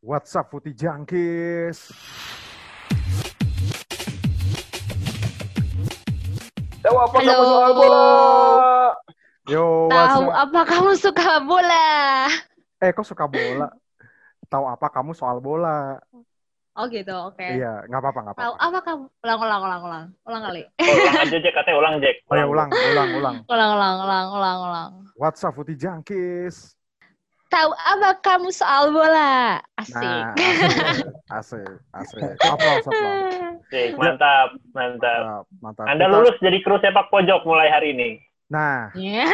What's up, Putih Jangkis? Tahu apa Halo. kamu soal bola? Yo, Tahu apa kamu suka bola? Eh, kok suka bola? Tahu apa kamu soal bola? Oh gitu, oke. Iya, nggak apa-apa, nggak Tahu apa-apa. apa kamu? Ulang, ulang, ulang, ulang. Ulang kali. Oh, ulang aja Jack, katanya ulang Jack. Oh ya, ulang, ulang, ulang. Ulang, ulang, ulang, ulang, ulang. What's up, Putih Jangkis? Tahu apa kamu soal bola? Asik. Nah, asik, asik, asik. Aplaus, aplaus. Jack, mantap, mantap. Mantap, mantap. Anda Kita- lulus jadi kru sepak pojok mulai hari ini. Nah, Ya.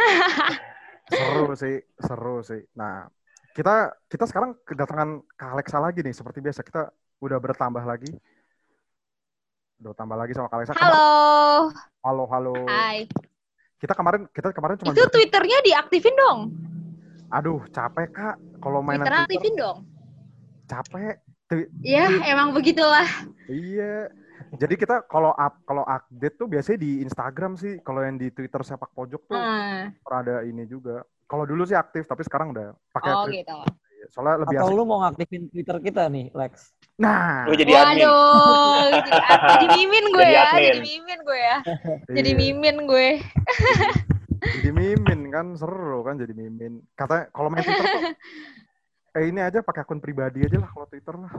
seru sih, seru sih. Nah, kita kita sekarang kedatangan Kak Alexa lagi nih, seperti biasa. Kita udah bertambah lagi. Udah tambah lagi sama Kak Alexa. Kemar- Halo. Halo, halo. Hai. Kita kemarin kita kemarin cuma Itu Twitternya diaktifin dong. Aduh, capek Kak kalau mainan Twitter Twitter. aktifin dong. Capek. Twi- Ya, emang begitulah. Iya. Jadi kita kalau up kalau update tuh biasanya di Instagram sih. Kalau yang di Twitter sepak pojok tuh Nah, ada ini juga. Kalau dulu sih aktif, tapi sekarang udah pakai oh Twitter. gitu. Soalnya lebih Atau asik. lu mau ngaktifin Twitter kita nih, Lex? Nah, Lu jadi admin. Waduh, jadi, jadi mimin gue Jadi ya, admin. jadi mimin gue ya, jadi iya. mimin gue. Jadi mimin kan seru kan jadi mimin. Katanya kalau main Twitter tuh eh ini aja pakai akun pribadi aja lah kalau Twitter lah.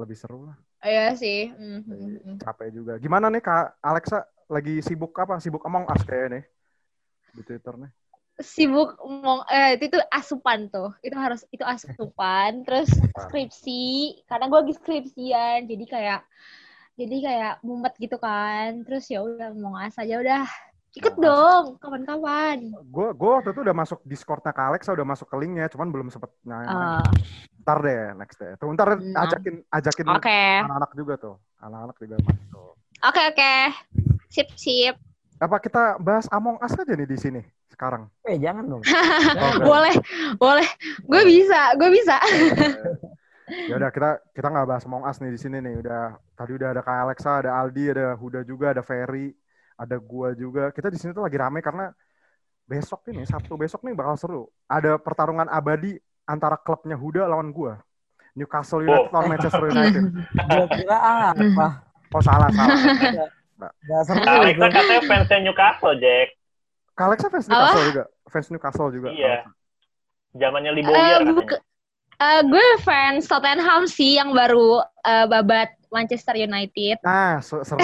Lebih seru lah. Iya sih. Mm, mm, mm. Capek juga. Gimana nih Kak Alexa lagi sibuk apa? Sibuk Among Us kayaknya nih. Di Twitter nih. sibuk ngomong eh itu tuh asupan tuh itu harus itu asupan terus skripsi karena gue lagi skripsian jadi kayak jadi kayak mumet gitu kan terus ya udah mau ngas aja udah ikut Oh, dong kawan-kawan Gue gue waktu itu udah masuk Discordnya Kak Alexa, udah masuk ke linknya, cuman belum sempet nanya. Ah, Ntar deh, next deh. Tuh, ntar Nah. ajakin ajakin oke anak-anak juga tuh. Anak-anak juga masuk. oke oke sip sip Apa kita bahas Among Us aja nih di sini sekarang? Eh, jangan dong. Oke. boleh boleh gue bisa gue bisa ya udah kita kita nggak bahas Among Us nih di sini nih. Udah tadi udah ada Kak Alexa, ada Aldi, ada Huda juga, ada Ferry, ada gua juga. Kita di sini tuh lagi rame karena besok ini Sabtu besok nih bakal seru. Ada pertarungan abadi antara klubnya Huda lawan gua. Newcastle United Oh. lawan Manchester United. Gua kira apa? Oh salah salah. Gak seru. Alexa gua. katanya fansnya Newcastle, Jack. Alexa fans Newcastle juga. Fans Newcastle juga. Iya. Zamannya Liboyer buk- katanya. eh, gue fans Tottenham sih yang baru eh, babat Manchester United Nah, se- seru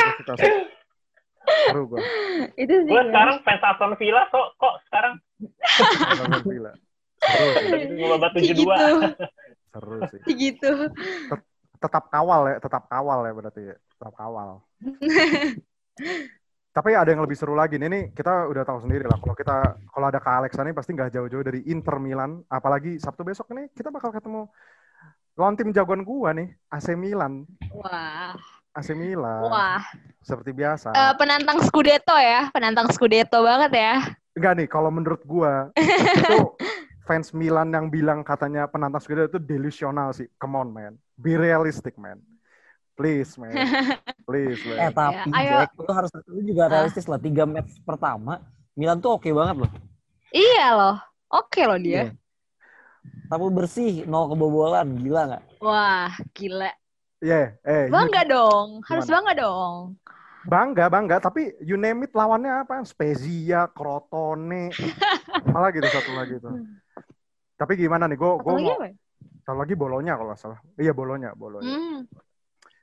gua. Gua sih. Seru gua. itu sih Gue sekarang fans Aston Villa, kok kok sekarang Nonton Villa. Seru sih. 72. gitu Seru sih. gitu Tetap kawal ya, tetap kawal ya berarti ya. Tetap kawal. Tapi ada yang lebih seru lagi nih, nih kita udah tahu sendiri lah. Kalau kita kalau ada Kak Alexa nih pasti nggak jauh-jauh dari Inter Milan. Apalagi Sabtu besok nih kita bakal ketemu lawan tim jagoan gua nih, AC Milan. wah AC Milan. wah Seperti biasa. Eh, penantang Scudetto ya, penantang Scudetto banget ya. Enggak nih, kalau menurut gua itu fans Milan yang bilang katanya penantang Scudetto itu delusional sih. Come on, man. Be realistic, man. Please, man. Please, Eh, man. tapi ayo. Jack, lu harus lu juga realistis lah. Tiga match pertama, Milan tuh oke banget loh. Iya loh, oke loh dia. Iya. Tapi bersih, nol kebobolan, gila nggak? Wah gila, Yeah, eh, you- bangga dong, harus Gimana? bangga dong. bangga, bangga. Tapi you name it lawannya apa? Spezia, Crotone, apa lagi tuh satu lagi tuh. Tapi gimana nih, gue gue mau ya? satu lagi bolonya kalau nggak salah. Iya bolonya, bolonya. Hmm,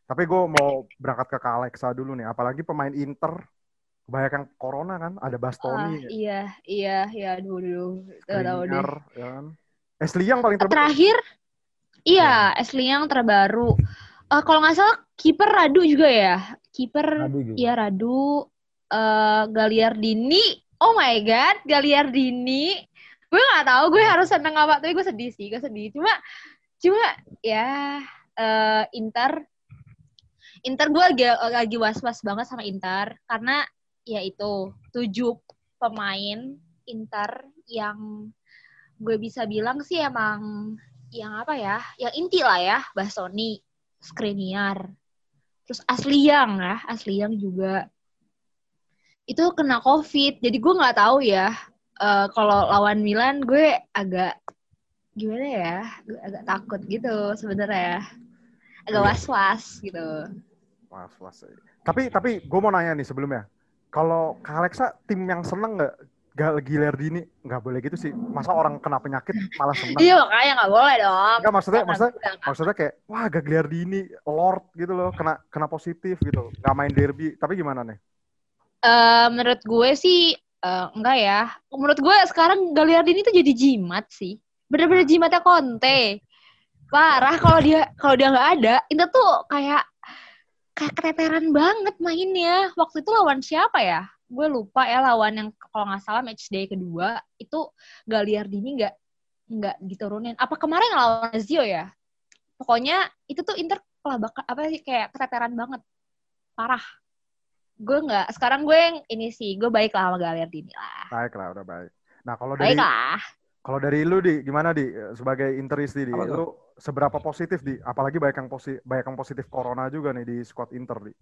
Tapi gue mau berangkat ke Kak Alexa dulu nih. Apalagi pemain Inter, kebanyakan corona kan. Ada Bastoni, iya, iya, iya, aduh, Gak tahu deh. Ya kan. Ashley yang paling terbaik. Terakhir, iya, Ashley yang terbaru. Eh, kalau nggak salah, kiper Radu juga ya, kiper, Aduh juga. iya Radu, eh Galiardini, oh my god, Galiardini. Gue nggak tahu gue harus seneng apa, tapi gue sedih sih, gue sedih. Cuma, cuma ya eh, Inter, Inter gue lagi lagi was-was banget sama Inter karena ya itu tujuh pemain Inter yang gue bisa bilang sih emang yang apa ya, yang inti lah ya, Bastoni, Skriniar, terus Asliang ya, Asliang juga itu kena COVID, jadi gue nggak tahu ya. eh, kalau lawan Milan gue agak gimana ya? Gue agak takut gitu sebenarnya. Agak Iya. was-was gitu. Was was. Tapi tapi gue mau nanya nih sebelumnya. Kalau Kak Alexa tim yang seneng nggak Gal Gilardini nggak boleh gitu sih. Masa orang kena penyakit malah seneng? Iya makanya nggak boleh dong. Enggak maksudnya Jangan, maksudnya maksudnya kayak wah Gagliardini Lord gitu loh kena kena positif gitu nggak main derby tapi gimana nih Eh, menurut gue sih eh, enggak ya. Menurut gue sekarang Gagliardini tuh jadi jimat sih. Bener-bener jimatnya Conte. Parah kalau dia kalau dia nggak ada, itu tuh kayak kayak keteteran banget mainnya. Waktu itu lawan siapa ya? Gue lupa ya lawan yang kalau nggak salah match day kedua itu Gagliardini nggak nggak diturunin. Apa kemarin lawan Lazio ya? Pokoknya itu tuh Inter lah bakal apa sih kayak keteteran banget. Parah. Gue nggak sekarang gue yang ini sih gue baik lah sama Gagliardini lah. Baik lah udah baik. Nah kalau dari baik lah. kalau dari lu di gimana di sebagai interisti di? Lu seberapa positif di? Apalagi banyak yang positif banyak yang positif corona juga nih di squad Inter di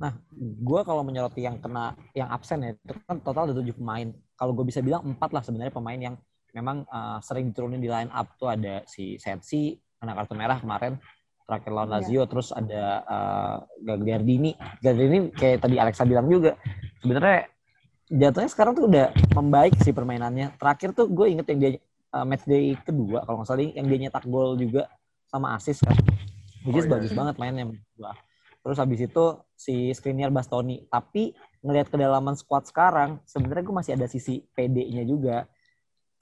Nah, gue kalau menyoroti yang kena, yang absen ya, itu kan total ada tujuh pemain. Kalau gue bisa bilang empat lah sebenarnya pemain yang memang uh, sering diturunin di line up tuh ada si Sensi, kena kartu merah kemarin, terakhir lawan Iya. Lazio, terus ada uh, Gagliardini. Gagliardini kayak tadi Alexa bilang juga, sebenarnya jatuhnya sekarang tuh udah membaik sih permainannya. Terakhir tuh gue inget yang dia uh, match day kedua, kalau nggak salah yang dia nyetak gol juga sama assist kan. Which is Oh, iya. bagus banget mainnya menurut gua. Terus habis itu si Skriniar Bastoni. Tapi ngelihat kedalaman squad sekarang, sebenarnya gue masih ada sisi PD-nya juga.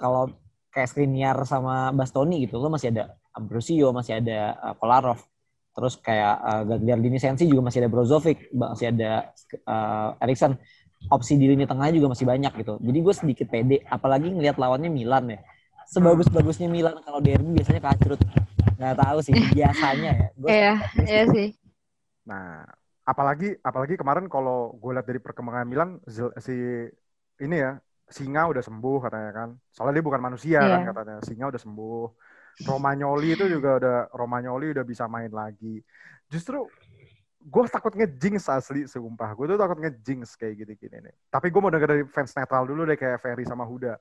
Kalau kayak Skriniar sama Bastoni gitu, lo masih ada Ambrosio, masih ada uh, Kolarov. Terus kayak uh, Gagliardini Sensi juga masih ada Brozovic, masih ada uh, Erikson. Opsi di lini tengahnya juga masih banyak gitu. Jadi gue sedikit pede, apalagi ngelihat lawannya Milan ya. Sebagus-bagusnya Milan kalau derby biasanya kacrut. Nggak tahu sih, biasanya ya. Gua iya iya sih nah apalagi apalagi kemarin kalau gue lihat dari perkembangan Milan si ini ya Singa udah sembuh katanya kan. Soalnya dia bukan manusia kan Iya. katanya Singa udah sembuh. Romagnoli itu juga udah Romagnoli udah bisa main lagi. Justru gue takut ngejinx asli sumpah. Gue tuh takut ngejinx kayak gini-gini nih. Tapi gue mau denger dari fans netral dulu deh kayak Ferry sama Huda.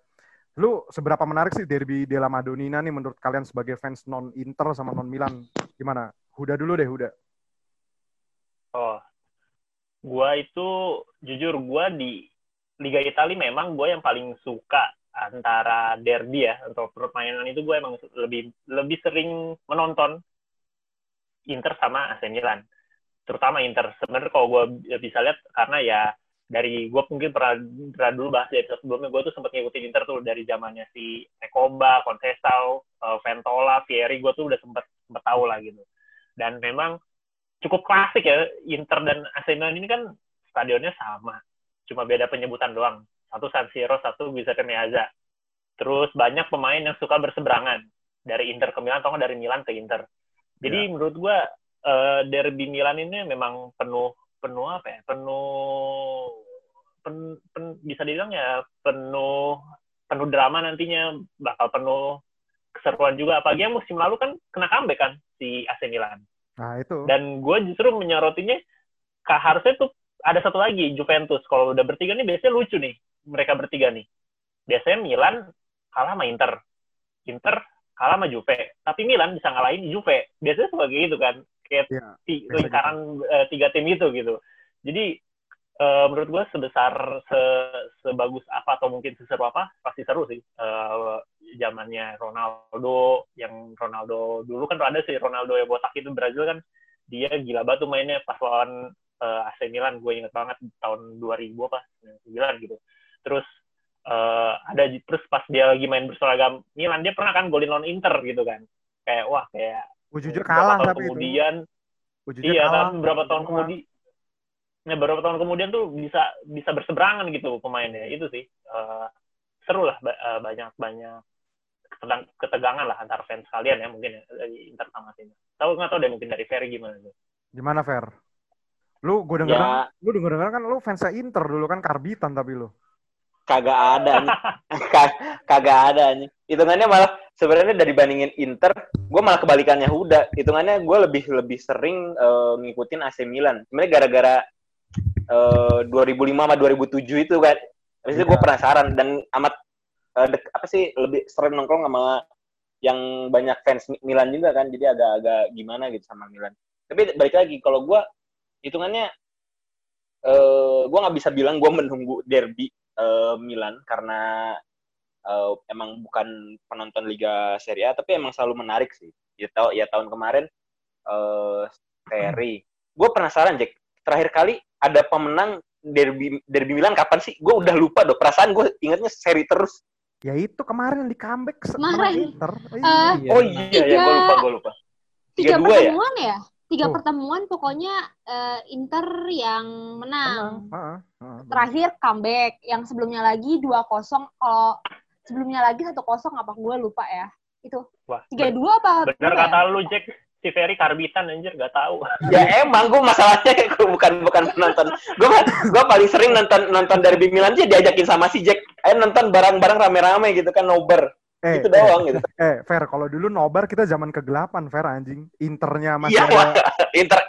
Lu seberapa menarik sih derby della Madonnina nih menurut kalian sebagai fans non Inter sama non Milan gimana? Huda dulu deh Huda Oh, gua itu jujur gua di Liga Italia memang gue yang paling suka antara derby ya. Untuk permainan itu gue emang lebih lebih sering menonton Inter sama AC Milan. Terutama Inter. Sebenarnya kalau gue bisa lihat karena ya dari gue mungkin pernah, pernah dulu bahas di sebelumnya gue tuh sempat ngikutin Inter tuh dari zamannya si Recoba, Concesao, eh, Ventola, Fieri gue tuh udah sempet sempet tahu lah gitu. Dan memang cukup klasik ya Inter dan AC Milan ini kan stadionnya sama. Cuma beda penyebutan doang. Satu San Siro satu Giuseppe Meazza. Terus banyak pemain yang suka berseberangan. Dari Inter ke Milan atau dari Milan ke Inter. Jadi menurut gua eh, derby Milan ini memang penuh penuh apa ya? Penuh pen- pen- bisa dibilang ya penuh penuh drama nantinya. Bakal penuh keseruan juga. Apalagi yang musim lalu kan kena comeback kan si AC Milan nah itu. Dan gue justru menyorotinya kah harusnya tuh ada satu lagi Juventus. Kalau udah bertiga nih biasanya lucu nih mereka bertiga nih. Biasanya Milan kalah sama Inter Inter kalah sama Juve tapi Milan bisa ngalahin Juve. Biasanya kayak gitu kan kayak ti- biasa lingkaran eh, tiga tim itu gitu. Jadi eh, menurut gue sebesar se- sebagus apa atau mungkin seseru apa pasti seru sih. Eh, zamannya Ronaldo yang Ronaldo dulu kan ada sih Ronaldo yang botak itu Brazil kan dia gila batu mainnya pas lawan eh, AC Milan gue inget banget tahun 2000 apa 99 gitu terus eh, ada terus pas dia lagi main berseragam Milan dia pernah kan golin lawan Inter gitu kan kayak wah kayak Ujujur beberapa kalah tahun tapi itu. kemudian Ujujur iya kalah. tapi beberapa tahun kemudian ya beberapa tahun kemudian tuh bisa bisa berseberangan gitu pemainnya itu sih Eh, seru lah ba- banyak banyak ketegang- ketegangan lah antar fans kalian ya mungkin ya dari Inter sama sini tahu nggak tahu deh mungkin dari Ferry gimana tuh Gimana Fer? Lu gue denger, Ya lu denger denger kan lu fansnya Inter dulu kan karbitan tapi lu. kagak ada nih. Ka- kagak ada nih. Hitungannya malah sebenarnya dari bandingin Inter, gue malah kebalikannya Huda. Hitungannya gue lebih lebih sering eh, ngikutin AC Milan. Sebenarnya gara-gara eh, 2005 sama 2007 itu kan. Habis itu gue penasaran dan amat eh, dek- apa sih lebih sering nongkrong sama yang banyak fans Mi- Milan juga kan jadi agak-agak gimana gitu sama Milan. Tapi balik lagi kalau gue hitungannya eh gue nggak bisa bilang gue menunggu derby eh, Milan karena eh, emang bukan penonton Liga Serie A tapi emang selalu menarik sih. Ya tau ya tahun kemarin eh seri gue penasaran Jack terakhir kali ada pemenang derby derby Milan kapan sih? Gue udah lupa dong perasaan gue ingetnya seri terus Ya itu kemarin di comeback menang Inter. Iya. oh iya ya Tiga- gue lupa gue lupa tiga tiga ya pertemuan ya? Tiga Oh. pertemuan pokoknya eh, Inter yang Menang. menang. Heeh, heeh. Terakhir comeback, yang sebelumnya lagi 2-0 kalau sebelumnya lagi 1-0 apa gue lupa ya. Itu Wah, 3-2 apa? bener berapa ya? kata lu Jack si Ferry karbitan anjir gak tahu. Ya emang gue masalahnya gue bukan bukan penonton. Gue gue paling sering nonton nonton derby Milan sih diajakin sama si Jack. Ayo nonton bareng-bareng rame-rame gitu kan nobar. Eh, itu doang gitu. eh, eh, Fer, kalau dulu nobar kita zaman kegelapan, Fer anjing. Internya masih iya ada. Inter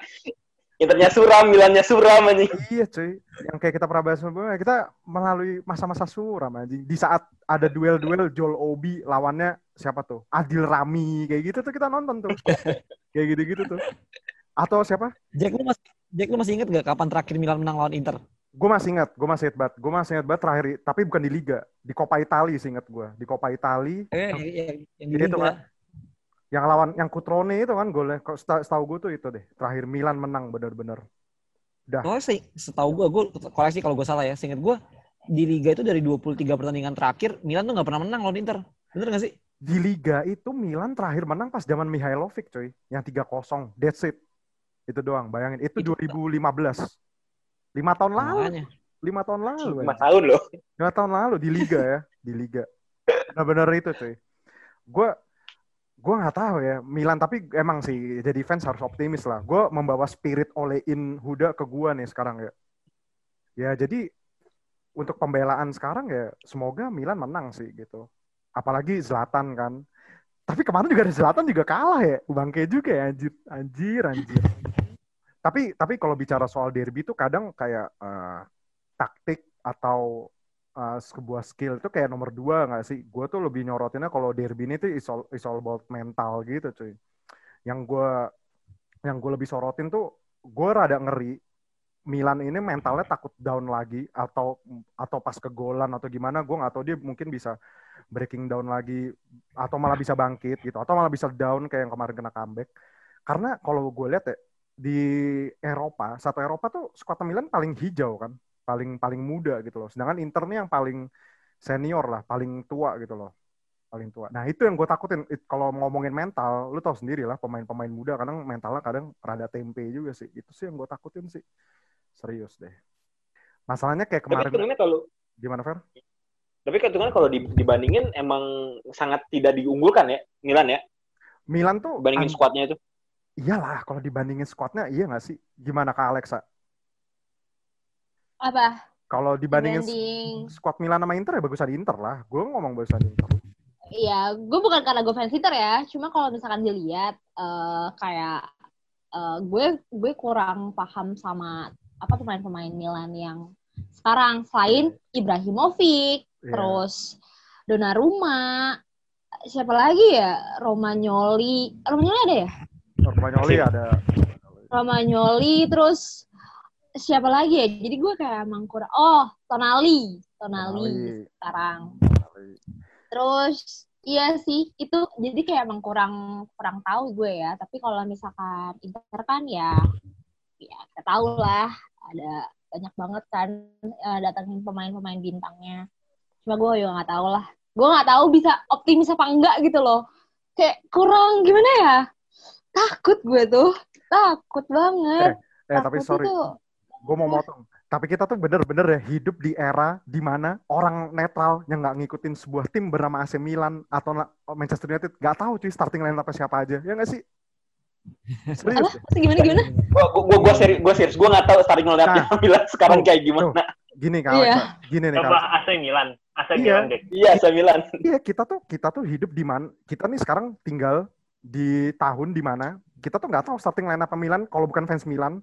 Internya suram Milannya suram anjing Iya cuy, yang kayak kita pernah bahas sebelumnya, kita melalui masa-masa suram anjing. Di saat ada duel-duel Joel Obi lawannya siapa tuh? Adil Rami, kayak gitu tuh kita nonton tuh. kayak gitu-gitu tuh. Atau siapa? Jack lu masih Jack lu masih inget gak kapan terakhir Milan menang lawan Inter? Gue masih ingat, gue masih ingat banget. Gue masih ingat banget terakhir, tapi bukan di Liga. Di Coppa Italia sih ingat gue. Di Coppa Italia, Eh, yang, yang, yang Liga. kan. Yang lawan, yang Kutrone itu kan golnya. Setahu gue tuh itu deh. Terakhir Milan menang bener-bener. Oh, sih, setahu gue, gue koleksi kalau gue salah ya. Seingat gue, di Liga itu dari 23 pertandingan terakhir, Milan tuh nggak pernah menang lawan Inter. Bener gak sih? Di Liga itu Milan terakhir menang pas zaman Mihailovic coy. Yang 3-0. That's it. Itu doang, bayangin. Itu Itu- 2015. Lima tahun lalu. Makanya. Lima tahun lalu. lima ya. tahun loh Lima tahun lalu di Liga ya. Di Liga. Bener-bener itu cuy. Gue gue nggak tahu ya Milan tapi emang sih jadi fans harus optimis lah. Gue membawa spirit oleh in Huda ke gue nih sekarang ya. Ya jadi untuk pembelaan sekarang ya semoga Milan menang sih gitu. Apalagi Zlatan kan. Tapi kemarin juga ada Zlatan juga kalah ya. Bangke juga ya anjir. Anjir, anjir. tapi tapi kalau bicara soal derby itu kadang kayak eh, taktik atau uh, sebuah skill itu kayak nomor dua nggak sih? Gue tuh lebih nyorotinnya kalau derby ini tuh is all, about mental gitu cuy. Yang gue yang gue lebih sorotin tuh gue rada ngeri Milan ini mentalnya takut down lagi atau atau pas kegolan atau gimana gue nggak tahu dia mungkin bisa breaking down lagi atau malah bisa bangkit gitu atau malah bisa down kayak yang kemarin kena comeback karena kalau gue lihat ya di Eropa satu Eropa tuh skuad Milan paling hijau kan paling paling muda gitu loh. Sedangkan Inter nih yang paling senior lah paling tua gitu loh. Paling tua. Nah itu yang gue takutin. Kalau ngomongin mental lu tau sendiri lah pemain-pemain muda kadang mentalnya kadang rada tempe juga sih. Itu sih yang gue takutin sih. Serius deh. Masalahnya kayak tapi kemarin hitungannya kalau gimana Fer? tapi hitungannya kalau di- dibandingin emang sangat tidak diunggulkan ya Milan ya? Milan tuh dibandingin an- skuadnya itu? Iyalah kalau dibandingin squadnya iya nggak sih? Gimana kak Alexa Apa? kalau dibandingin Dibanding squad Milan sama Inter ya bagusan Inter lah gue ngomong bagusan Inter Iya, gue bukan karena gue fans Inter ya. Cuma kalau misalkan dilihat eh, kayak eh, gue gue kurang paham sama apa pemain-pemain Milan yang sekarang selain Ibrahimovic, Iya. terus Donnarumma, siapa lagi ya? Romagnoli. Romagnoli ada ya? Romagnoli ada Romagnoli terus siapa lagi ya? Jadi gue kayak emang kurang oh, Tonali, Tonali Tonali. sekarang. Terus iya sih itu jadi kayak emang kurang kurang tahu gue ya. Tapi kalau misalkan Inter kan ya ya kita tahu lah ada banyak banget kan eh, datangin pemain-pemain bintangnya. Cuma gue juga nggak tahu lah. Gue nggak tahu bisa optimis apa enggak gitu loh. Kayak kurang gimana ya? Takut gue tuh. Takut banget. eh tapi Takut sorry itu. Gue mau motong. Tapi kita tuh bener-bener ya hidup di era di mana orang netral yang nggak ngikutin sebuah tim bernama AC Milan atau na- Manchester United nggak tahu cuy starting line apa siapa aja. Ya nggak sih? Serius Apa? Maksudnya gimana gimana? gua gua gua serius gua serius. Gua nggak tahu starting lineup-nya Milan sekarang kayak gimana. gini kak Iya. Alexa, gini nih Alexa. AC Milan. AC Iya. Milan deh. Iya saya Milan. Iya kita tuh kita tuh hidup di mana kita nih sekarang tinggal di tahun di mana kita tuh nggak tahu starting line apa Milan. Kalau bukan fans Milan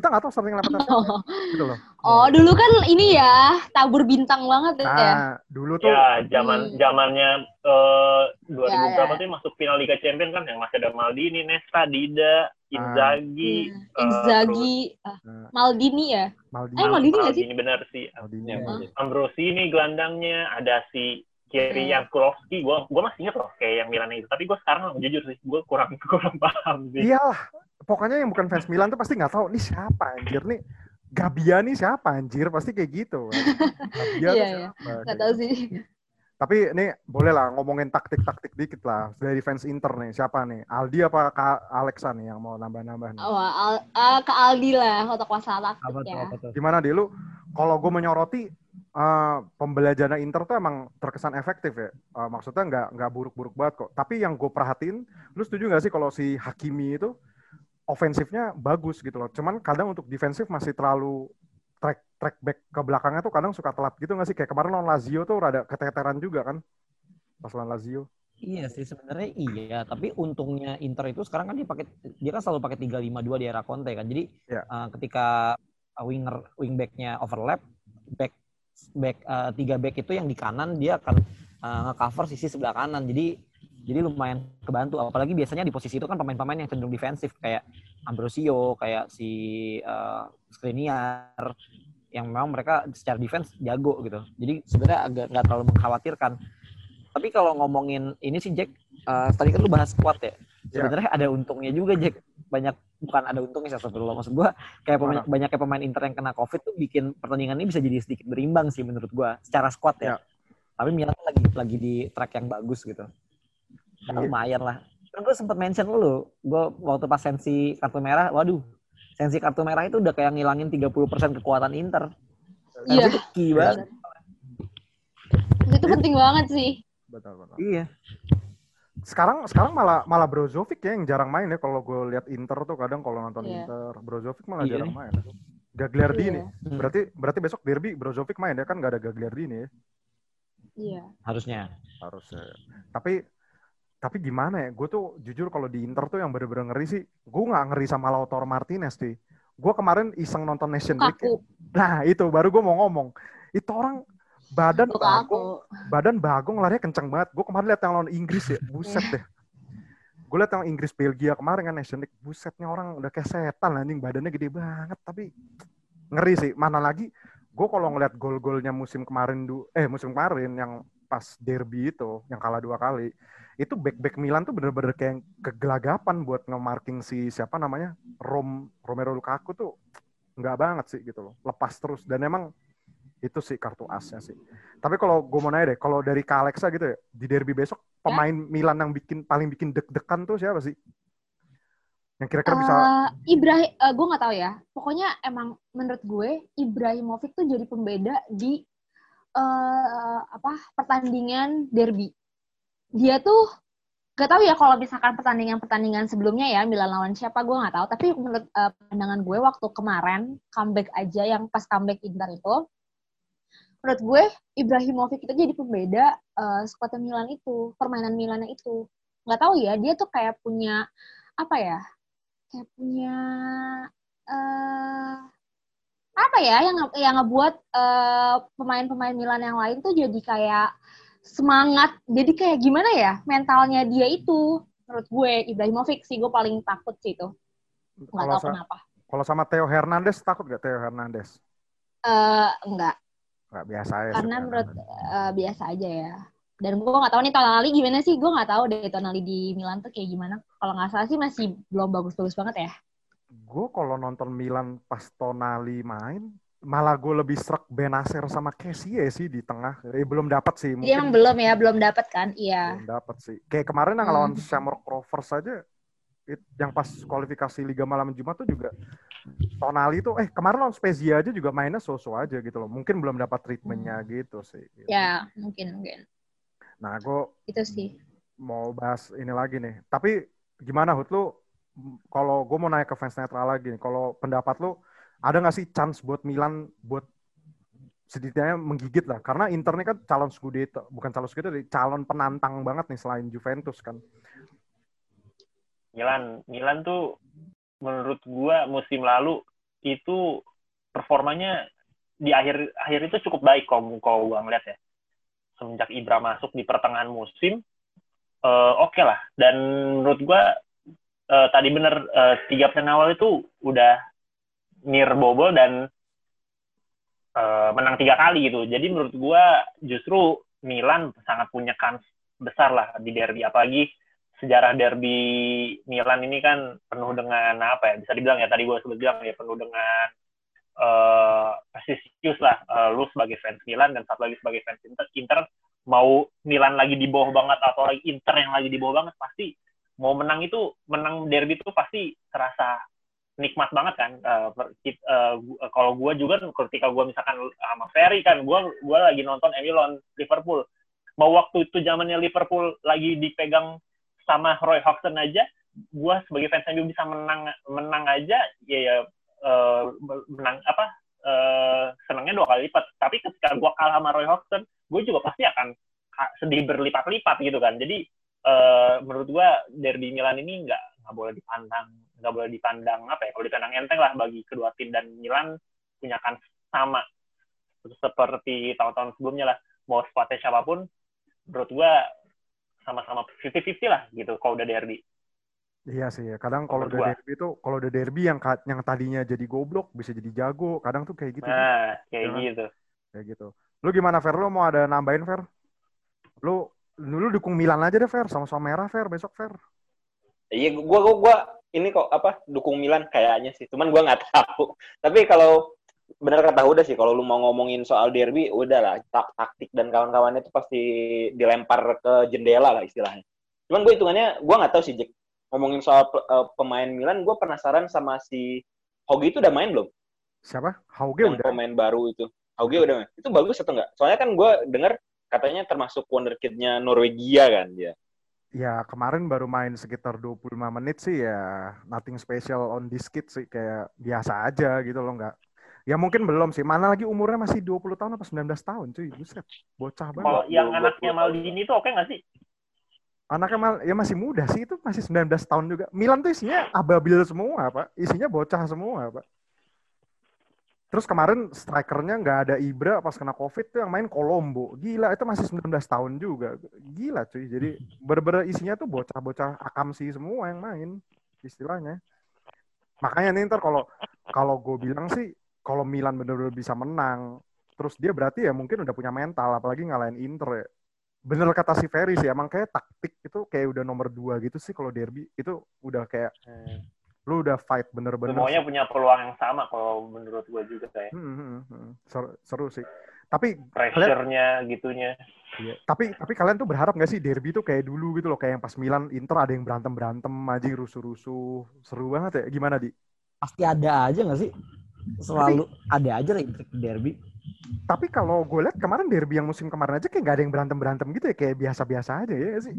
kita nggak tahu starting eleven Oh. gitu loh. Oh, dulu kan ini ya, tabur bintang banget ya. Nah, dulu tuh Ya, zaman Hmm. zamannya eh 2000 Ya, ya. berapa tuh yang masuk final Liga Champions kan yang masih ada Maldini, Nesta, Dida, Inzaghi, Hmm, eh, Inzaghi, ah, Nah, Maldini ya. Maldini. Eh, Maldini nggak sih? Maldini benar sih. Maldini. Iya, Hah? Ambrosini gelandangnya, ada si Kiri Hmm. Yankulovski, gue gue masih inget loh kayak yang Milan itu. Tapi gue sekarang jujur sih, gue kurang kurang paham sih. Iyalah, pokoknya yang bukan fans Milan tuh pasti nggak tahu nih siapa anjir nih. Gabia nih siapa anjir pasti kayak gitu. kan. Gabia tuh Iya, iya. siapa? Nggak tahu sih. Tapi ini boleh lah ngomongin taktik-taktik dikit lah dari fans Inter nih. Siapa nih? Aldi apa Kak Alexa nih yang mau nambah-nambah nih? Oh, Al, ah, ke Aldi lah untuk masalah Apa tuh? taktiknya. Apa tuh? Gimana deh lu? Kalau gue menyoroti eh, pembelajaran Inter tuh emang terkesan efektif ya. Eh, maksudnya nggak nggak buruk-buruk banget kok. Tapi yang gue perhatiin, lu setuju nggak sih kalau si Hakimi itu ofensifnya bagus gitu loh. Cuman kadang untuk defensif masih terlalu track track back ke belakangnya tuh kadang suka telat gitu nggak sih? Kayak kemarin lawan Lazio tuh rada keteteran juga kan? Pas lawan Lazio. Iya sih sebenarnya iya, tapi untungnya Inter itu sekarang kan dia pakai dia kan selalu pakai 352 di era Conte kan. Jadi Ya. eh, ketika winger wingbacknya overlap, back back eh, tiga back itu yang di kanan dia akan eh, nge-cover sisi sebelah kanan. Jadi jadi lumayan kebantu. Apalagi biasanya di posisi itu kan pemain-pemain yang cenderung defensif kayak Ambrosio, kayak si eh, Skriniar yang memang mereka secara defense jago gitu. Jadi sebenarnya agak nggak terlalu mengkhawatirkan. Tapi kalau ngomongin ini sih Jack, eh, tadi kan lu bahas squad ya. Sebenarnya ada untungnya juga Jack. Banyak bukan ada untungnya sih astagfirullah. maksud gua kayak pemain, banyaknya pemain Inter yang kena Covid tuh bikin pertandingan ini bisa jadi sedikit berimbang sih menurut gua secara squad ya. Ya. Tapi Milan lagi lagi di track yang bagus gitu. Ya, Iya. lumayan lah. Kan gue sempet mention lu, gue waktu pas sensi kartu merah, waduh, sensi kartu merah itu udah kayak ngilangin 30% kekuatan Inter. Iya. Itu key banget. Itu penting banget sih. Betul, betul. Iya. Sekarang sekarang malah malah Brozovic ya yang jarang main ya kalau gue lihat Inter tuh kadang kalau nonton Iya. Inter Brozovic malah Iya jarang nih. main. Gagliardini. Iya. Hmm, Berarti berarti besok derby Brozovic main ya kan nggak ada Gagliardini ya Iya. harusnya. harusnya. Tapi tapi gimana ya? Gue tuh jujur kalau di Inter tuh yang bener-bener ngeri sih. Gue nggak ngeri sama Lautaro Martinez sih. Gue kemarin iseng nonton Nation League. ya. Nah itu baru gue mau ngomong. Itu orang badan Kaku. bagong, badan bagong larinya kenceng banget. Gue kemarin lihat yang lawan Inggris ya, buset deh. Gue lihat yang Inggris Belgia kemarin kan Nation League, busetnya orang udah kayak setan anjing, badannya gede banget. Tapi ngeri sih. Mana lagi? Gue kalau ngeliat gol-golnya musim kemarin du, eh musim kemarin yang pas derby itu, yang kalah dua kali, itu back-back Milan tuh bener-bener kayak kegelagapan buat nge-marking si siapa namanya? Rom Romero Lukaku tuh nggak banget sih gitu loh. Lepas terus. Dan emang itu sih kartu asnya sih. Tapi kalau gue mau nanya deh kalau dari Kak Alexa gitu ya di derby besok pemain Milan yang bikin paling bikin deg-degan tuh siapa sih? Yang kira-kira bisa Eh, Ibrahim, gue nggak tahu ya. Pokoknya emang menurut gue Ibrahimovic tuh jadi pembeda di eh apa pertandingan derby. Dia tuh gak tahu ya kalau misalkan pertandingan-pertandingan sebelumnya ya Milan lawan siapa gue nggak tahu. Tapi menurut eh, pandangan gue waktu kemarin comeback aja yang pas comeback Inter itu, menurut gue Ibrahimovic itu jadi pembeda eh skuadnya Milan itu, permainan Milannya itu. Nggak tahu ya, dia tuh kayak punya apa ya? kayak punya eh apa ya yang yang ngebuat pemain-pemain Milan yang lain tuh jadi kayak semangat. Jadi kayak gimana ya mentalnya dia itu? Menurut gue Ibrahimovic sih gue paling takut sih itu. Nggak tahu kenapa. kalau sama Theo Hernandez takut gak Theo Hernandez? Eh enggak nggak biasa ya karena menurut eh, biasa aja ya. Dan gue nggak tahu nih Tonali gimana sih? Gue nggak tahu deh Tonali di Milan tuh kayak gimana. Kalau nggak salah sih masih belum bagus-bagus banget ya. Gue kalau nonton Milan pas Tonali main malah gue lebih serak Benacer sama Kessie sih di tengah. Eh, belum dapat sih dia emang belum ya belum dapat kan? Iya. Belum dapat sih. Kayak kemarin yang Hmm. lawan Shamrock Rovers aja it- yang pas kualifikasi Liga Malam Jumat tuh juga Tonali tuh eh kemarin lawan Spezia aja juga mainnya so-so aja gitu loh. Mungkin belum dapat treatmentnya gitu sih. Gitu. Hmm. ya mungkin mungkin. Nah gue itu sih. mau bahas ini lagi nih. Tapi gimana Hut lu kalau gue mau naik ke fans netral lagi nih. Kalau pendapat lu ada nggak sih chance buat Milan buat setidaknya menggigit lah karena Inter ini kan calon Scudetto bukan calon Scudetto calon penantang banget nih selain Juventus kan Milan, Milan tuh menurut gua musim lalu itu performanya di akhir akhir itu cukup baik kalau kalau gua ngeliat ya. Semenjak Ibra masuk di pertengahan musim, uh, oke okay lah. Dan menurut gua uh, tadi bener uh, tiga pertandingan awal itu udah near bobol dan uh, menang tiga kali gitu. Jadi menurut gua justru Milan sangat punya kans besar lah di derby apalagi sejarah derby Milan ini kan penuh dengan apa ya bisa dibilang ya tadi gue sebut bilang ya penuh dengan uh, prestisius lah uh, lu sebagai fans Milan dan satu lagi sebagai fans Inter, Inter mau Milan lagi di bawah banget atau lagi Inter yang lagi di bawah banget pasti mau menang itu menang derby itu pasti terasa nikmat banget kan uh, uh, kalau gue juga ketika gue misalkan sama Ferry kan gue gue lagi nonton MU lawan Liverpool. Mau waktu itu zamannya Liverpool lagi dipegang sama Roy Hodgson aja gue sebagai fans MU bisa menang menang aja ya, ya uh, menang apa uh, senangnya dua kali lipat. Tapi ketika gue kalah sama Roy Hodgson gue juga pasti akan sedih berlipat-lipat gitu kan. Jadi uh, menurut gue derby Milan ini nggak nggak boleh dipandang nggak boleh dipandang apa ya kalau dipandang enteng lah bagi kedua tim dan Milan punya kan sama seperti tahun-tahun sebelumnya lah mau spotnya siapa pun menurut gue sama-sama 50-50 lah gitu kalau udah derby. Iya sih ya. Kadang kalau udah derby itu kalau udah derby yang yang tadinya jadi goblok bisa jadi jago. Kadang tuh kayak gitu. Nah, kayak ya, gitu. Kayak gitu. Lu gimana Fer? Lu mau ada nambahin Fer? Lu lu dukung Milan aja deh Fer, sama-sama merah Fer besok Fer. Iya, gua gua gua ini kok apa dukung Milan kayaknya sih. Cuman gua nggak tahu. Tapi kalau benar kata udah sih kalau lu mau ngomongin soal derby udahlah tak taktik dan kawan-kawannya itu pasti dilempar ke jendela lah istilahnya. Cuman gue hitungannya gue nggak tahu sih Jack. Ngomongin soal uh, pemain Milan gue penasaran sama si Hogi itu udah main belum? Siapa? Hogi udah? pemain baru itu. Hogi udah main. Itu bagus atau enggak soalnya kan gue dengar katanya termasuk wonderkidnya Norwegia kan dia Ya kemarin baru main sekitar 25 menit sih ya nothing special on this kid sih kayak biasa aja gitu loh nggak Ya mungkin belum sih. Mana lagi umurnya masih 20 tahun apa 19 tahun cuy. Buset. Bocah banget. Kalau yang anaknya Maldini itu oke okay nggak sih? Anaknya mal, ya masih muda sih itu masih 19 tahun juga. Milan tuh isinya ababil semua, Pak. Isinya bocah semua, Pak. Terus kemarin strikernya nggak ada Ibra pas kena Covid tuh yang main Kolombo. Gila, itu masih 19 tahun juga. Gila cuy. Jadi bener-bener isinya tuh bocah-bocah akam sih semua yang main istilahnya. Makanya nih ntar kalau kalau gue bilang sih kalau Milan benar-benar bisa menang, terus dia berarti ya mungkin udah punya mental, apalagi ngalahin Inter ya. Bener kata si Ferry sih, emang kayak taktik itu kayak udah nomor dua gitu sih kalau derby. Itu udah kayak, hmm. Lu udah fight bener-bener. Semuanya punya peluang yang sama kalau menurut gue juga kayak. Hmm, hmm, hmm. hmm. Seru, seru sih. Tapi pressure-nya gitunya. Iya. Tapi tapi kalian tuh berharap gak sih derby tuh kayak dulu gitu loh, kayak yang pas Milan Inter ada yang berantem berantem aja rusuh-rusuh, seru banget ya. Gimana di? Pasti ada aja gak sih? selalu tapi, ada aja lah intrik derby. Tapi kalau gue lihat kemarin derby yang musim kemarin aja kayak gak ada yang berantem berantem gitu ya kayak biasa-biasa aja ya sih.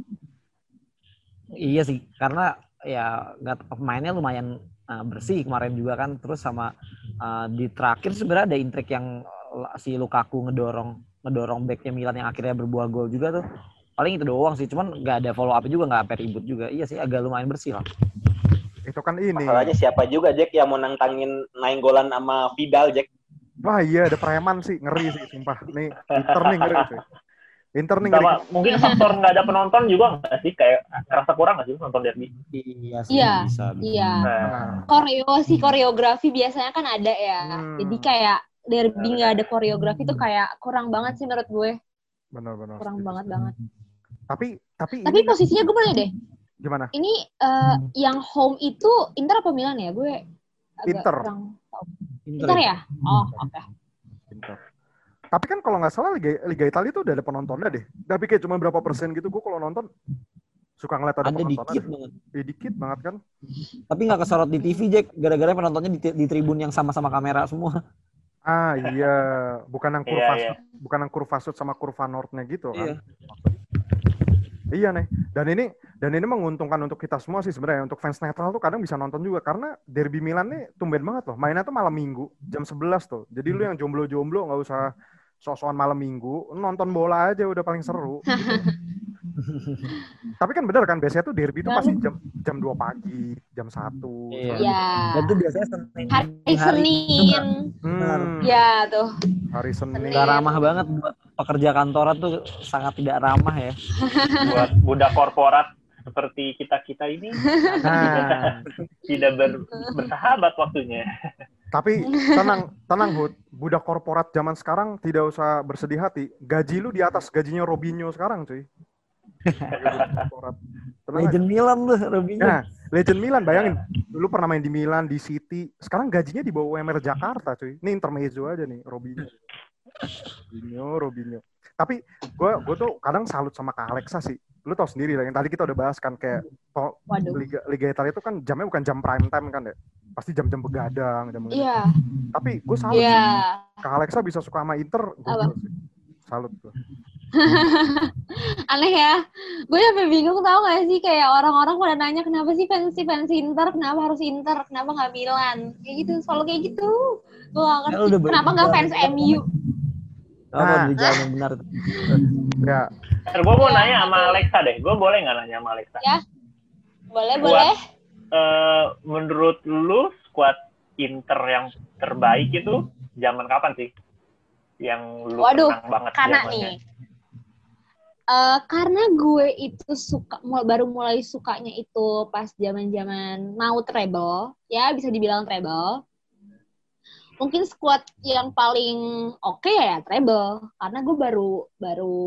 Iya sih karena ya nggak pemainnya lumayan uh, bersih kemarin juga kan terus sama uh, di terakhir sebenarnya ada intrik yang uh, si Lukaku ngedorong ngedorong backnya Milan yang akhirnya berbuah gol juga tuh paling itu doang sih cuman nggak ada follow up juga nggak ribut juga iya sih agak lumayan bersih lah itu kan ini. Masalahnya siapa juga Jack yang mau nantangin golan sama Vidal Jack? Wah iya ada preman sih ngeri sih sumpah. Nih Inter nih ngeri sih. Inter nih ngeri. mungkin faktor nggak ada penonton juga nggak sih kayak rasa kurang nggak sih nonton derby? Iya sih. Iya. Bisa, Iya. Nah. Koreo sih koreografi biasanya kan ada ya. Hmm. Jadi kayak derby nggak ada koreografi tuh kayak kurang banget sih menurut gue. Benar-benar. Kurang banget banget. Tapi tapi tapi posisinya gue boleh deh Gimana? Ini uh, hmm. yang home itu Inter apa Milan ya? Gue agak Inter. kurang tahu. Inter, Inter ya? Oh, oke. Okay. Inter. Tapi kan kalau nggak salah Liga, Liga Italia itu udah ada penontonnya deh. Tapi kayak cuma berapa persen gitu. Gue kalau nonton suka ngeliat ada, ada penonton. dikit banget. Ya, dikit banget kan. Tapi nggak kesorot di TV, Jack. Gara-gara penontonnya di, di tribun yang sama-sama kamera semua. Ah iya, bukan yang kurva iya, iya. bukan yang kurva sud sama kurva northnya gitu kan. Iya. Iya nih. Dan ini dan ini menguntungkan untuk kita semua sih sebenarnya. Untuk fans netral tuh kadang bisa nonton juga karena derby Milan nih tumben banget loh. Mainnya tuh malam minggu jam 11 tuh. Jadi lu yang jomblo-jomblo nggak usah sosokan malam minggu, nonton bola aja udah paling seru. Tapi kan bener kan biasanya tuh derby itu pasti jam jam 2 pagi, jam 1. Iya. Ya. Dan itu biasanya Senin. Hari Senin. Hmm, Ya tuh. hari Senin. Senin. Gak ramah banget buat pekerja kantoran tuh sangat tidak ramah ya. buat budak korporat seperti kita kita ini Nah, tidak ber- bersahabat waktunya. Tapi tenang, tenang Hud. Budak korporat zaman sekarang tidak usah bersedih hati. Gaji lu di atas gajinya Robinho sekarang, cuy. Budak korporat. Tenang aja. Legend Milan tuh Robinho. Nah, Legend Milan, bayangin. Dulu pernah main di Milan, di City. Sekarang gajinya di bawah UMR Jakarta, cuy. Ini intermezzo aja nih, Robinho. Robinho, Robinho. Tapi gue gue tuh kadang salut sama Kak Alexa sih. Lu tau sendiri lah, yang tadi kita udah bahas kan kayak Waduh. Liga, Liga Italia itu kan jamnya bukan jam prime time kan ya. Pasti jam-jam begadang. Jam Iya. Tapi gue salut Iya. sih. Kak Alexa bisa suka sama Inter. Gue. Salut gue. Aneh ya. Gue sampai bingung tau gak sih kayak orang-orang pada nanya kenapa sih fans si fans Inter, kenapa harus Inter, kenapa nggak Milan? Kayak gitu, selalu kayak gitu. Gue gak Ya, ngerti. udah kenapa nggak fans MU? Nah. di jalan yang benar? Ya, gue mau Ya, nanya sama. Alexa deh. Gue boleh nggak nanya sama Alexa? Ya. Boleh, Buat- boleh. Eh, menurut lu skuad Inter yang terbaik itu zaman kapan sih? Yang lu Waduh, banget Karena zamannya? nih. eh karena gue itu suka baru mulai sukanya itu pas zaman-zaman mau treble, ya bisa dibilang treble. Mungkin squad yang paling oke ya treble, karena gue baru baru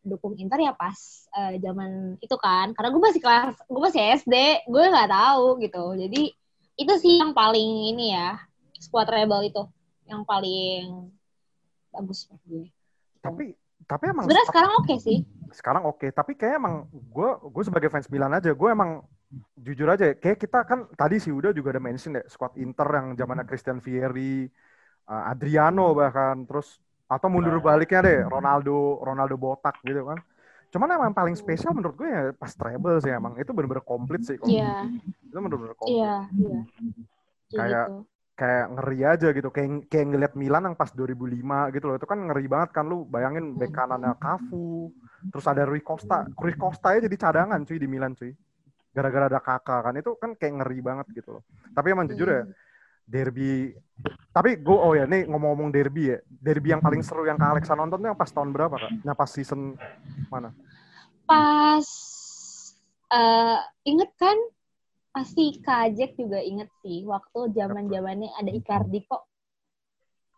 dukung Inter ya pas eh, zaman itu kan, karena gue masih kelas, gue masih SD, gue nggak tahu gitu. Jadi itu sih yang paling ini ya, squad treble itu yang paling bagus buat gue. tapi tapi emang Sebenarnya sekarang oke sih. sekarang oke tapi kayak emang gue gue sebagai fans Milan aja gue emang jujur aja kayak kita kan tadi sih udah juga ada mention deh squad Inter yang zamannya Christian Vieri uh, Adriano bahkan terus atau mundur baliknya deh Ronaldo Ronaldo botak gitu kan. Cuman emang paling spesial menurut gue ya pas treble sih emang itu bener-bener komplit sih kalau Iya, itu bener-bener komplit. Iya, iya. Kayak Kayak- gitu. kayak ngeri aja gitu kayak kayak ngeliat Milan yang pas 2005 gitu loh itu kan ngeri banget kan lu bayangin bek kanannya Cafu terus ada Rui Costa. Rui Costa ya jadi cadangan cuy di Milan cuy gara-gara ada kakak kan itu kan kayak ngeri banget gitu loh tapi emang jujur ya Hmm. derby tapi gue oh ya nih ngomong-ngomong derby ya derby yang paling seru yang Kak Alexa nonton tuh yang pas tahun berapa kak? Yang pas season mana? Pas eh inget kan pasti Kajek juga inget sih waktu zaman zamannya ada Icardi kok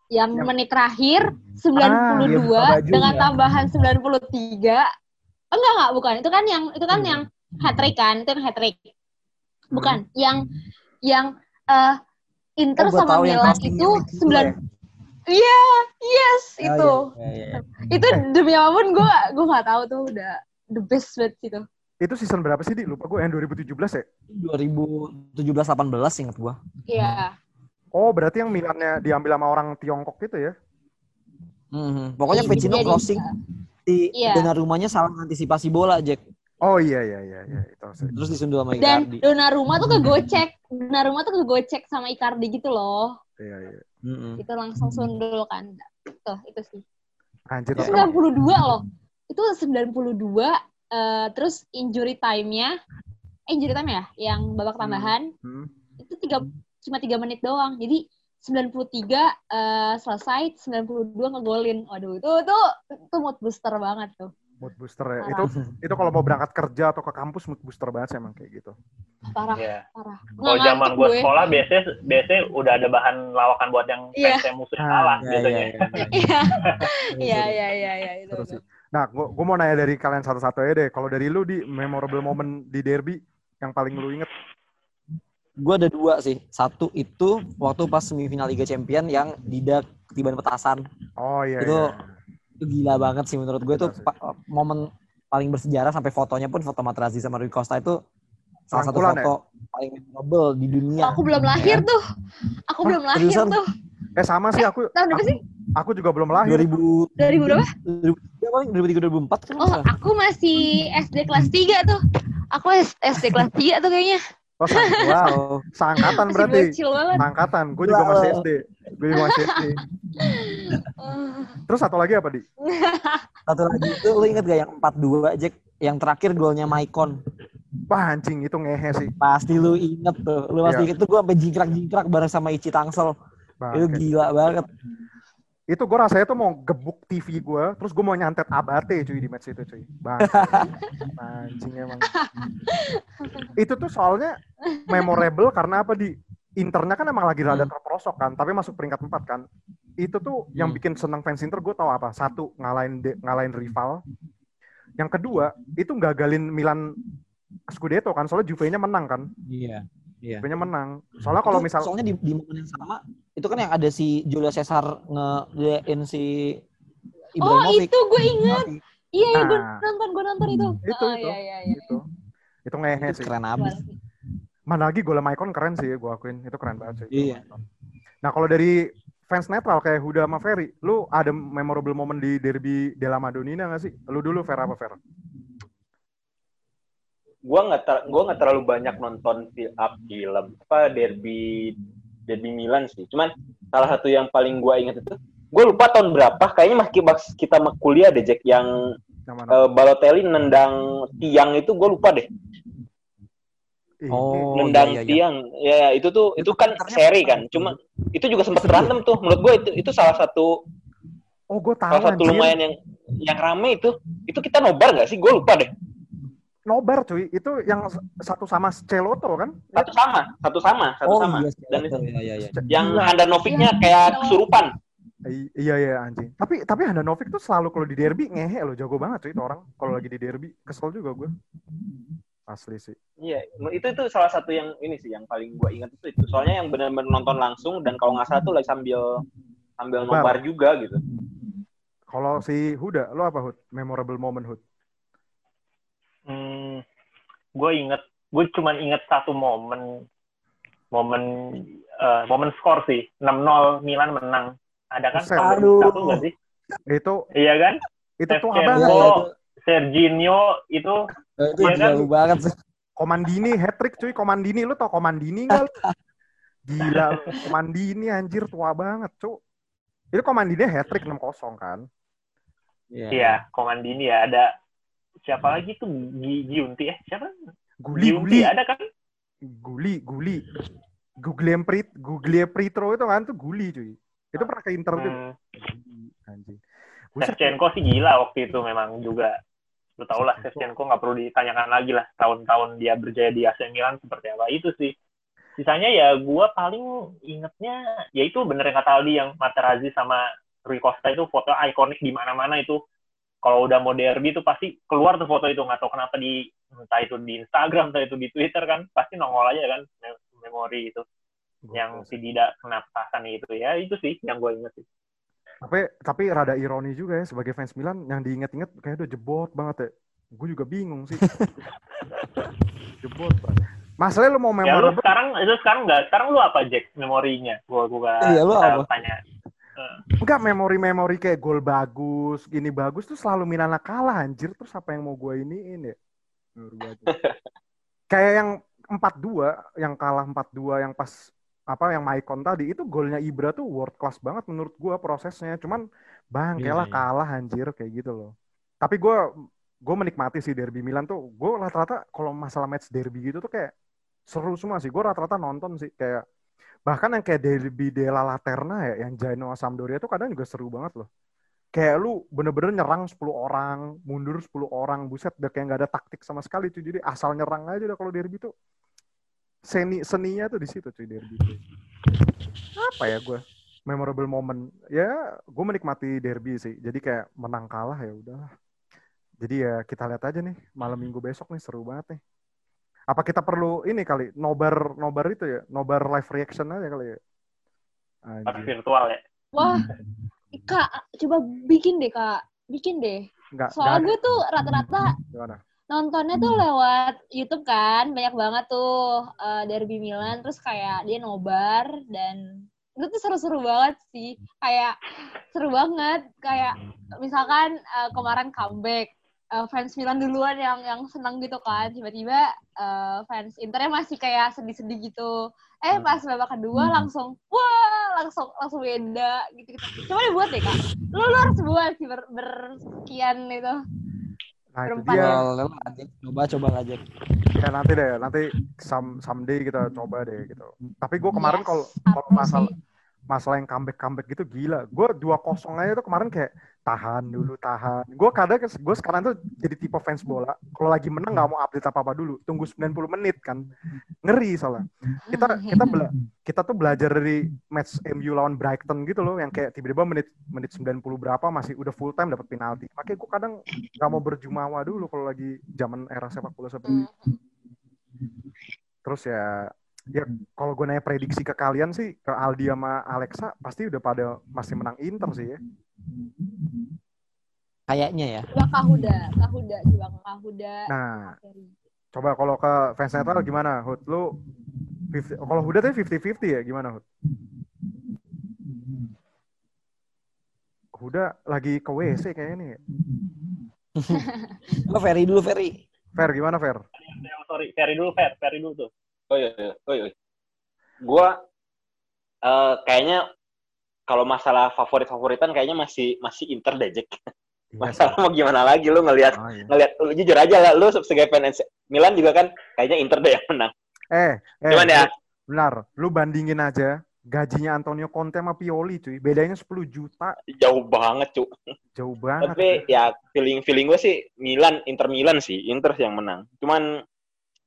yang Yang- menit terakhir Ah, 92 iya, buka baju dengan ya. tambahan 93 enggak enggak bukan itu kan yang itu kan Hmm. yang hat trick kan itu yang hat trick bukan yang yang eh Inter Oh, sama Milan itu yang itu 9 ya. iya yes Oh, itu iya, iya, iya. itu demi apa pun gue gue nggak tahu tuh udah the best banget gitu Itu season berapa sih di? Lupa gue yang 2017 ya? 2017-18 inget gua. iya Oh berarti yang Milannya diambil sama orang Tiongkok gitu ya? Mhm. Pokoknya Iya, Vecino jadi- crossing di Iya. dan rumahnya salah antisipasi bola, Jack. Oh iya iya iya iya itu. Terus disundul sama dan Icardi. Donnarumma tuh kegocek. Donnarumma tuh kegocek sama Icardi gitu loh. Iya iya. Mhm. itu langsung sundul kan. Tuh itu sih. Anjir, itu tapi emang- 92 loh. Itu 92 eh, terus injury time-nya eh, injury time ya yang babak tambahan Hmm. itu tiga cuma tiga menit doang. Jadi 93 eh, selesai 92 ngegolin. Waduh itu tuh itu mood booster banget tuh mood booster ya. Parah. Itu itu kalau mau berangkat kerja atau ke kampus mood booster banget sih emang kayak gitu. parah Iya. parah Kalau zaman gue sekolah biasanya biasanya udah ada bahan lawakan buat yang Iya. fansnya musuh Ah, kalah Ya, biasanya. ya, ya, ya. iya Seru, iya iya iya iya itu Terus tuh. sih. Nah, gua, gua mau nanya dari kalian satu-satu aja deh. Kalau dari lu di memorable moment di derby yang paling lu inget? Gue ada dua sih. Satu itu waktu pas semifinal Liga Champion yang Dida ketiban petasan. Oh iya Itu- iya. Itu gila banget sih menurut gue itu pa- momen paling bersejarah sampai fotonya pun foto Materazzi sama Rui Costa itu salah satu Rangkulan ya? foto paling memorable di dunia. aku belum lahir tuh. Aku Hah, belum lahir seriusan? tuh. Eh sama sih aku tahun berapa sih? aku juga belum lahir. 2000 dari berapa? 2003 paling 2003 2004 kan? Oh aku masih SD kelas 3 tuh. Aku SD kelas 3 tuh kayaknya Oh, sang- Wow. seangkatan masih berarti. bocil banget Angkatan. Gue juga Wow. masih SD. Gue juga masih SD. Terus satu lagi apa, Di? Satu lagi itu lu inget gak yang 42 Jack yang terakhir golnya Maicon. Wah anjing itu ngehe sih. Pasti lu inget tuh. Lu pasti Iya. inget tuh gue sampai jingkrak-jingkrak bareng sama Ichi Tangsel. Itu Bangke. gila banget. Itu gue rasanya tuh mau gebuk TV gue, terus gue mau nyantet abate cuy di match itu cuy. Bang. Anjing emang. itu tuh soalnya memorable karena apa di Internya kan emang lagi rada Hmm. terperosok kan, tapi masuk peringkat 4 kan. Itu tuh yang Hmm. bikin seneng fans Inter gue tau apa? Satu, ngalahin de- ngalahin rival. Yang kedua, itu gagalin Milan Scudetto kan, soalnya Juve-nya menang kan. Iya. Iya. Juve-nya menang. Soalnya kalau misal soalnya di, di momen yang sama itu kan yang ada si Julio Cesar nge si Oh Ibrahimovic. itu gue inget. Iya, iya gue Nah. nonton, gue nonton itu. Itu, oh, itu. Iya, iya, iya. itu itu ngehe Itu sih. keren abis. Mana lagi gol Maicon keren sih, gue akuin. Itu keren banget sih. Iya. Nah kalau dari fans netral kayak Huda sama Ferry, lu ada memorable moment di derby della Madonnina nggak sih? Lu dulu Fer apa Fer? Gua nggak ter, gua nggak terlalu banyak nonton film, film apa derby derby Milan sih. Cuman salah satu yang paling gua ingat itu, gue lupa tahun berapa. Kayaknya masih pas kita kuliah deh Jack yang eh, Balotelli nendang tiang itu gue lupa deh. Oh, nendang iya, iya, iya. tiang. Ya itu tuh itu kan Twitternya seri kan. Cuma itu juga sempat berantem tuh. Menurut gue itu itu salah satu oh gue tahu salah satu lumayan yang yang rame itu. Itu kita nobar nggak sih? Gue lupa deh. Nobar cuy, itu yang satu sama Celoto kan? Satu sama, satu sama, satu Oh sama. iya, Dan betul, iya, iya, iya. yang Gila. Handanovic-nya Iya, kayak iya. kesurupan. I- iya iya anjing. Tapi tapi Handanovic tuh selalu kalau di derby ngehe loh, jago banget cuy itu orang. Kalau lagi di derby, kesel juga gue. Asli sih. Iya, itu itu salah satu yang ini sih yang paling gua ingat itu itu. Soalnya yang benar-benar nonton langsung dan kalau nggak salah tuh lagi sambil sambil Nobar. nobar juga gitu. Kalau si Huda, lo apa Hud? Memorable moment Hud? Hmm, gue inget, gue cuma inget satu momen, momen, eh, momen skor sih, 6-0 Milan menang. Ada kan? Aduh. 2001 nggak sih? Itu Iya kan? itu tuh apa? Iya, iya, itu- Serginho itu Itu Iya kan? banget sih. Komandini hat trick cuy, Komandini lu tau Komandini nggak? lu? Gila. Komandini anjir tua banget, cu. Itu Komandini hat trick 6-0 kan? Iya, Komandini ya ada siapa lagi tuh Gi- Giunti eh siapa? Guli, Giunti Guli, ada kan? Guli, Guli. Gugliel Prit, Gugliel Pritro itu kan tuh Guli cuy. Itu pernah ke Inter juga. Hmm, Anjing. Buset, Shevchenko sih gila waktu itu memang juga. Lu tau lah Shevchenko nggak perlu ditanyakan lagi lah tahun-tahun dia berjaya di AC Milan seperti apa itu sih. Sisanya ya gua paling ingetnya ya itu bener yang kata Aldi yang Materazzi sama Rui Costa itu foto ikonik di mana-mana itu. Kalau udah mau derby itu pasti keluar tuh foto itu nggak tahu kenapa di entah itu di Instagram entah itu di Twitter kan pasti nongol aja kan mem- memori itu yang si Dida kena petasan itu ya itu sih yang gue inget sih. Tapi tapi rada ironi juga ya sebagai fans Milan yang diinget-inget kayak udah jebot banget ya. Gue juga bingung sih. jebot banget. Masalahnya lu mau Ya lu sekarang itu sekarang nggak sekarang lu apa Jack memorinya? Gua gua Iya, lu kita apa? tanya. Enggak memori-memori kayak gol bagus, gini bagus tuh selalu Milan kalah anjir terus apa yang mau gue iniin ya? Kayak yang 4-2 yang kalah 4-2 yang pas apa yang Maicon tadi itu golnya Ibra tuh world class banget menurut gua prosesnya. Cuman bang Iya, lah iya. kalah anjir kayak gitu loh. Tapi gua gue menikmati sih derby Milan tuh. Gue rata-rata kalau masalah match derby gitu tuh kayak seru semua sih. Gue rata-rata nonton sih kayak bahkan yang kayak derby della Laterna ya, yang Genoa Sampdoria tuh kadang juga seru banget loh. Kayak lu bener-bener nyerang 10 orang, mundur 10 orang, buset udah kayak nggak ada taktik sama sekali cuy. Jadi asal nyerang aja udah kalau derby tuh seni seninya tuh di situ cuy derby tuh. Apa ya gue? Memorable moment. Ya, gue menikmati derby sih. Jadi kayak menang kalah ya udahlah. Jadi ya kita lihat aja nih malam minggu besok nih seru banget nih. Apa kita perlu ini kali nobar nobar itu ya, nobar live reaction aja kali ya. Anjir. virtual ya. Wah, Kak, coba bikin deh, Kak. Bikin deh. Enggak, Soalnya enggak gue tuh rata-rata gimana? nontonnya tuh lewat YouTube kan. Banyak banget tuh eh, Derby Milan. Terus kayak dia nobar dan itu tuh seru-seru banget sih. Kayak seru banget. Kayak misalkan eh, kemarin comeback. Eh, fans Milan duluan yang yang senang gitu kan. Tiba-tiba eh, fans Internya masih kayak sedih-sedih gitu. Eh Hmm. pas babak kedua langsung wah langsung langsung beda gitu gitu. Coba dibuat deh kak. Lu, lu harus buat sih ber, bersekian itu. Nah, itu dia. ya? Ngajak, coba coba ngajak. Ya nanti deh, nanti some, someday kita coba deh gitu. Tapi gue kemarin Yes, kalau masalah sih. Masalah yang comeback comeback gitu gila. Gue dua kosong aja tuh kemarin kayak tahan dulu tahan. Gue kadang gue sekarang tuh jadi tipe fans bola. Kalau lagi menang nggak mau update apa apa dulu. Tunggu 90 menit kan. Ngeri soalnya. Kita kita bela- kita tuh belajar dari match MU lawan Brighton gitu loh yang kayak tiba-tiba menit menit 90 berapa masih udah full time dapat penalti. Makanya gue kadang nggak mau berjumawa dulu kalau lagi zaman era sepak bola seperti Hmm. Terus ya, ya kalau gue nanya prediksi ke kalian sih, ke Aldi sama Alexa pasti udah pada masih menang Inter sih ya. Kayaknya ya. Coba Kahuda, Kahuda, coba Kahuda. Nah, coba kalau ke fans netral gimana, Hud? Lu 50 kalau Huda tuh 50-50 ya, gimana Hud? Huda lagi ke WC kayaknya nih. Oh, Ferry dulu Ferry. Fer, gimana Fer? Sorry, Ferry dulu, Fer. Ferry dulu tuh. Oh iya, iya. oh iya. Gua eh, kayaknya kalau masalah favorit-favoritan kayaknya masih masih Inter deh, Jack. Iya. Masalah mau gimana lagi lu ngelihat Oh, iya. ngelihat lu jujur aja lah lu sebagai fans Milan juga kan kayaknya Inter deh yang menang. Eh, eh, Cuman ya benar. Lu bandingin aja gajinya Antonio Conte sama Pioli cuy. Bedanya 10 juta, jauh banget, Cuk. jauh banget. Tapi cuy. ya feeling feeling gue sih Milan Inter Milan sih Inter yang menang. Cuman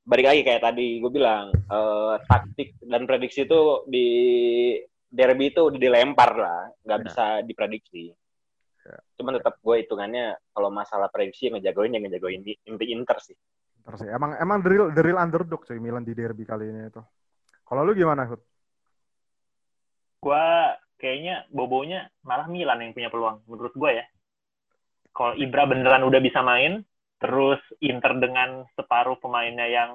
balik lagi kayak tadi gue bilang eh, taktik dan prediksi itu di derby itu dilempar lah, nggak Ya. bisa diprediksi. Ya. Cuman tetap gue hitungannya kalau masalah prediksi yang ngejagoin yang ngejagoin di inti Inter sih. Inter sih. Emang emang the real, the real underdog cuy Milan di derby kali ini itu. Kalau lu gimana, Hud? Gua kayaknya bobonya malah Milan yang punya peluang menurut gue ya. Kalau Ibra beneran udah bisa main, terus Inter dengan separuh pemainnya yang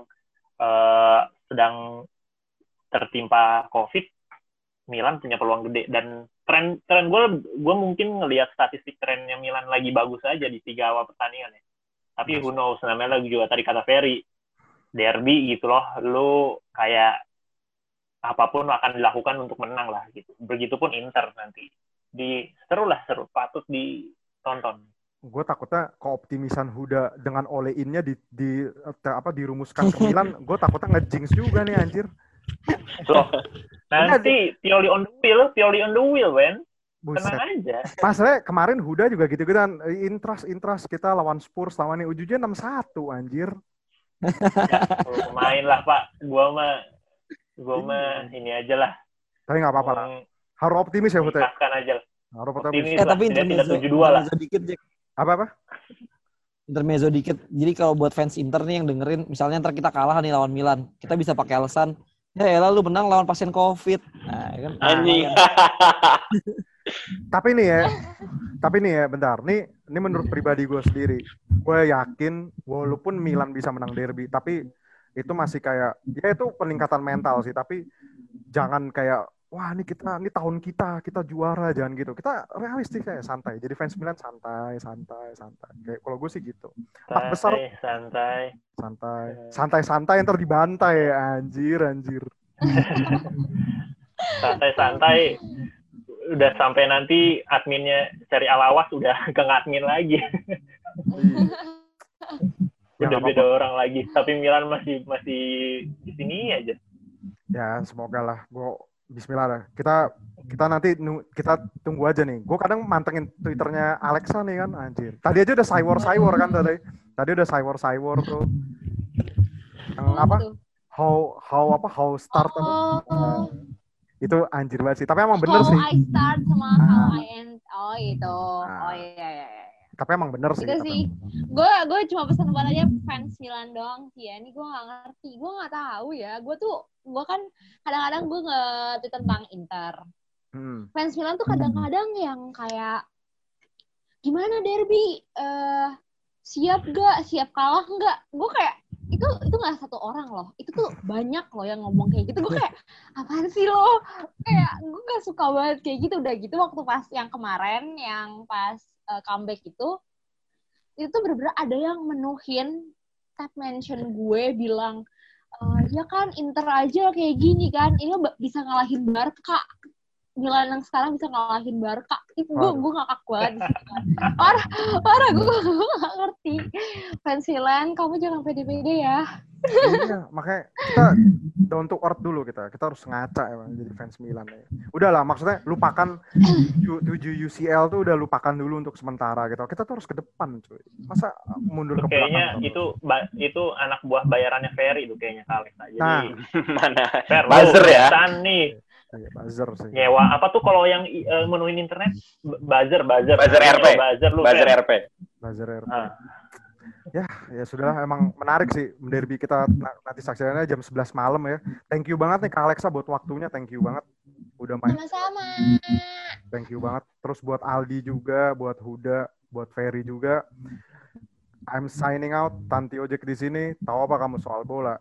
eh, sedang tertimpa COVID, Milan punya peluang gede dan tren tren gue gue mungkin ngelihat statistik trennya Milan lagi bagus aja di tiga awal pertandingan ya. Tapi who knows namanya lagi juga tadi kata Ferry derby gitu loh, lu kayak apa pun akan dilakukan untuk menang lah gitu. Begitupun Inter nanti. Di seru lah seru, patut ditonton. Gue takutnya keoptimisan Huda dengan all in-nya di, di te- apa dirumuskan ke Milan, gue takutnya ngejinx juga nih anjir. Loh, nanti Pioli on the wheel, Pioli on the wheel, Ben. Buset. Tenang aja. Masalahnya kemarin Huda juga gitu-gituan. Intras, intras kita lawan Spurs lawan ini ujungnya 6-1 anjir. Kalau pemain lah, Pak. Gua mah gua mah ini aja lah. Tapi nggak apa-apa lah. Harus optimis ya Huda. Aja lah. Harus optimis. Optimis Eh lah. tapi Tidak tujuh dua lah. intermezzo dikit Jack. Apa-apa? Intermezzo dikit. Jadi kalau buat fans Inter nih yang dengerin, misalnya ntar kita kalah nih lawan Milan, kita bisa pakai alasan, ya elah lu menang lawan pasien COVID. Nah, ya kan. Anjing. Tapi nih ya, tapi nih ya, bentar. Nih, ini menurut pribadi gue sendiri. Gue yakin, walaupun Milan bisa menang derby, tapi itu masih kayak, ya itu peningkatan mental sih. Tapi jangan kayak, wah ini kita, ini tahun kita, kita juara, jangan gitu. Kita realistis kayak santai. Jadi fans Milan santai, santai, santai. Kayak kalau gue sih gitu, Empat besar. Santai, santai. santai, santai, santai. Ntar dibantai, anjir, anjir. Santai-santai. Udah sampai nanti adminnya cari alawas udah gak admin lagi. Ya, udah nggak beda orang lagi. Tapi Milan masih masih di sini aja. Ya, semoga lah. Gue Bismillah lah. Kita kita nanti kita tunggu aja nih. Gue kadang mantengin twitternya Alexa nih kan, anjir. Tadi aja udah cywar cywar kan tadi. Tadi udah cywar cywar tuh. Yang apa? Tuh. How how apa? How start apa? Oh, Itu anjir banget sih. Tapi emang bener how sih. I start sama Ah. how I end. Oh itu. Ah. Oh iya iya iya. Tapi emang bener sih. Itu sih. Gue gue cuma pesan buat aja fans Milan doang sih ya. Ini gue nggak ngerti. Gue nggak tahu ya. Gue tuh gue kan kadang-kadang gue nge tentang Inter. Hmm. Fans Milan tuh kadang-kadang yang kayak gimana derby eh siap gak siap kalah nggak gue kayak itu itu nggak satu orang loh itu tuh banyak loh yang ngomong kayak gitu gue kayak apaan sih lo kayak gue gak suka banget kayak gitu udah gitu waktu pas yang kemarin yang pas eh, comeback itu itu tuh bener-bener ada yang menuhin tap mention gue bilang "Eh, ya kan Inter aja kayak gini kan ini bisa ngalahin Barca Milan yang sekarang bisa ngalahin Barca. Itu gue gue ngakak banget di situ. Parah, parah gue gue gak ngerti. Fans Milan, kamu jangan pede-pede ya. Iya, makanya kita down to earth dulu kita. Kita harus ngaca emang jadi fans Milan ya. Udahlah, maksudnya lupakan 7 UCL tuh udah lupakan dulu untuk sementara gitu. Kita tuh harus ke depan, cuy. Masa mundur ke belakang? kayaknya itu itu anak buah bayarannya Ferry itu kayaknya kali jadi Nah. Mana? Fer, Buzzer ya? nih Iya, buzzer sih. nyewa apa tuh kalau yang uh, menuin internet buzzer buzzer Buzzer RP. buzzer lu Buzzer. RP. Buzzer RP. Ah. Ya, ya sudah emang menarik sih derby kita na- nanti saksiannya jam 11 malam ya. Thank you banget nih Kak Alexa buat waktunya, thank you banget. Udah main, Sama-sama. thank you banget. Terus buat Aldi juga, buat Huda, buat Ferry juga. I'm signing out. Tanti Ojek di sini. Tahu apa kamu soal bola?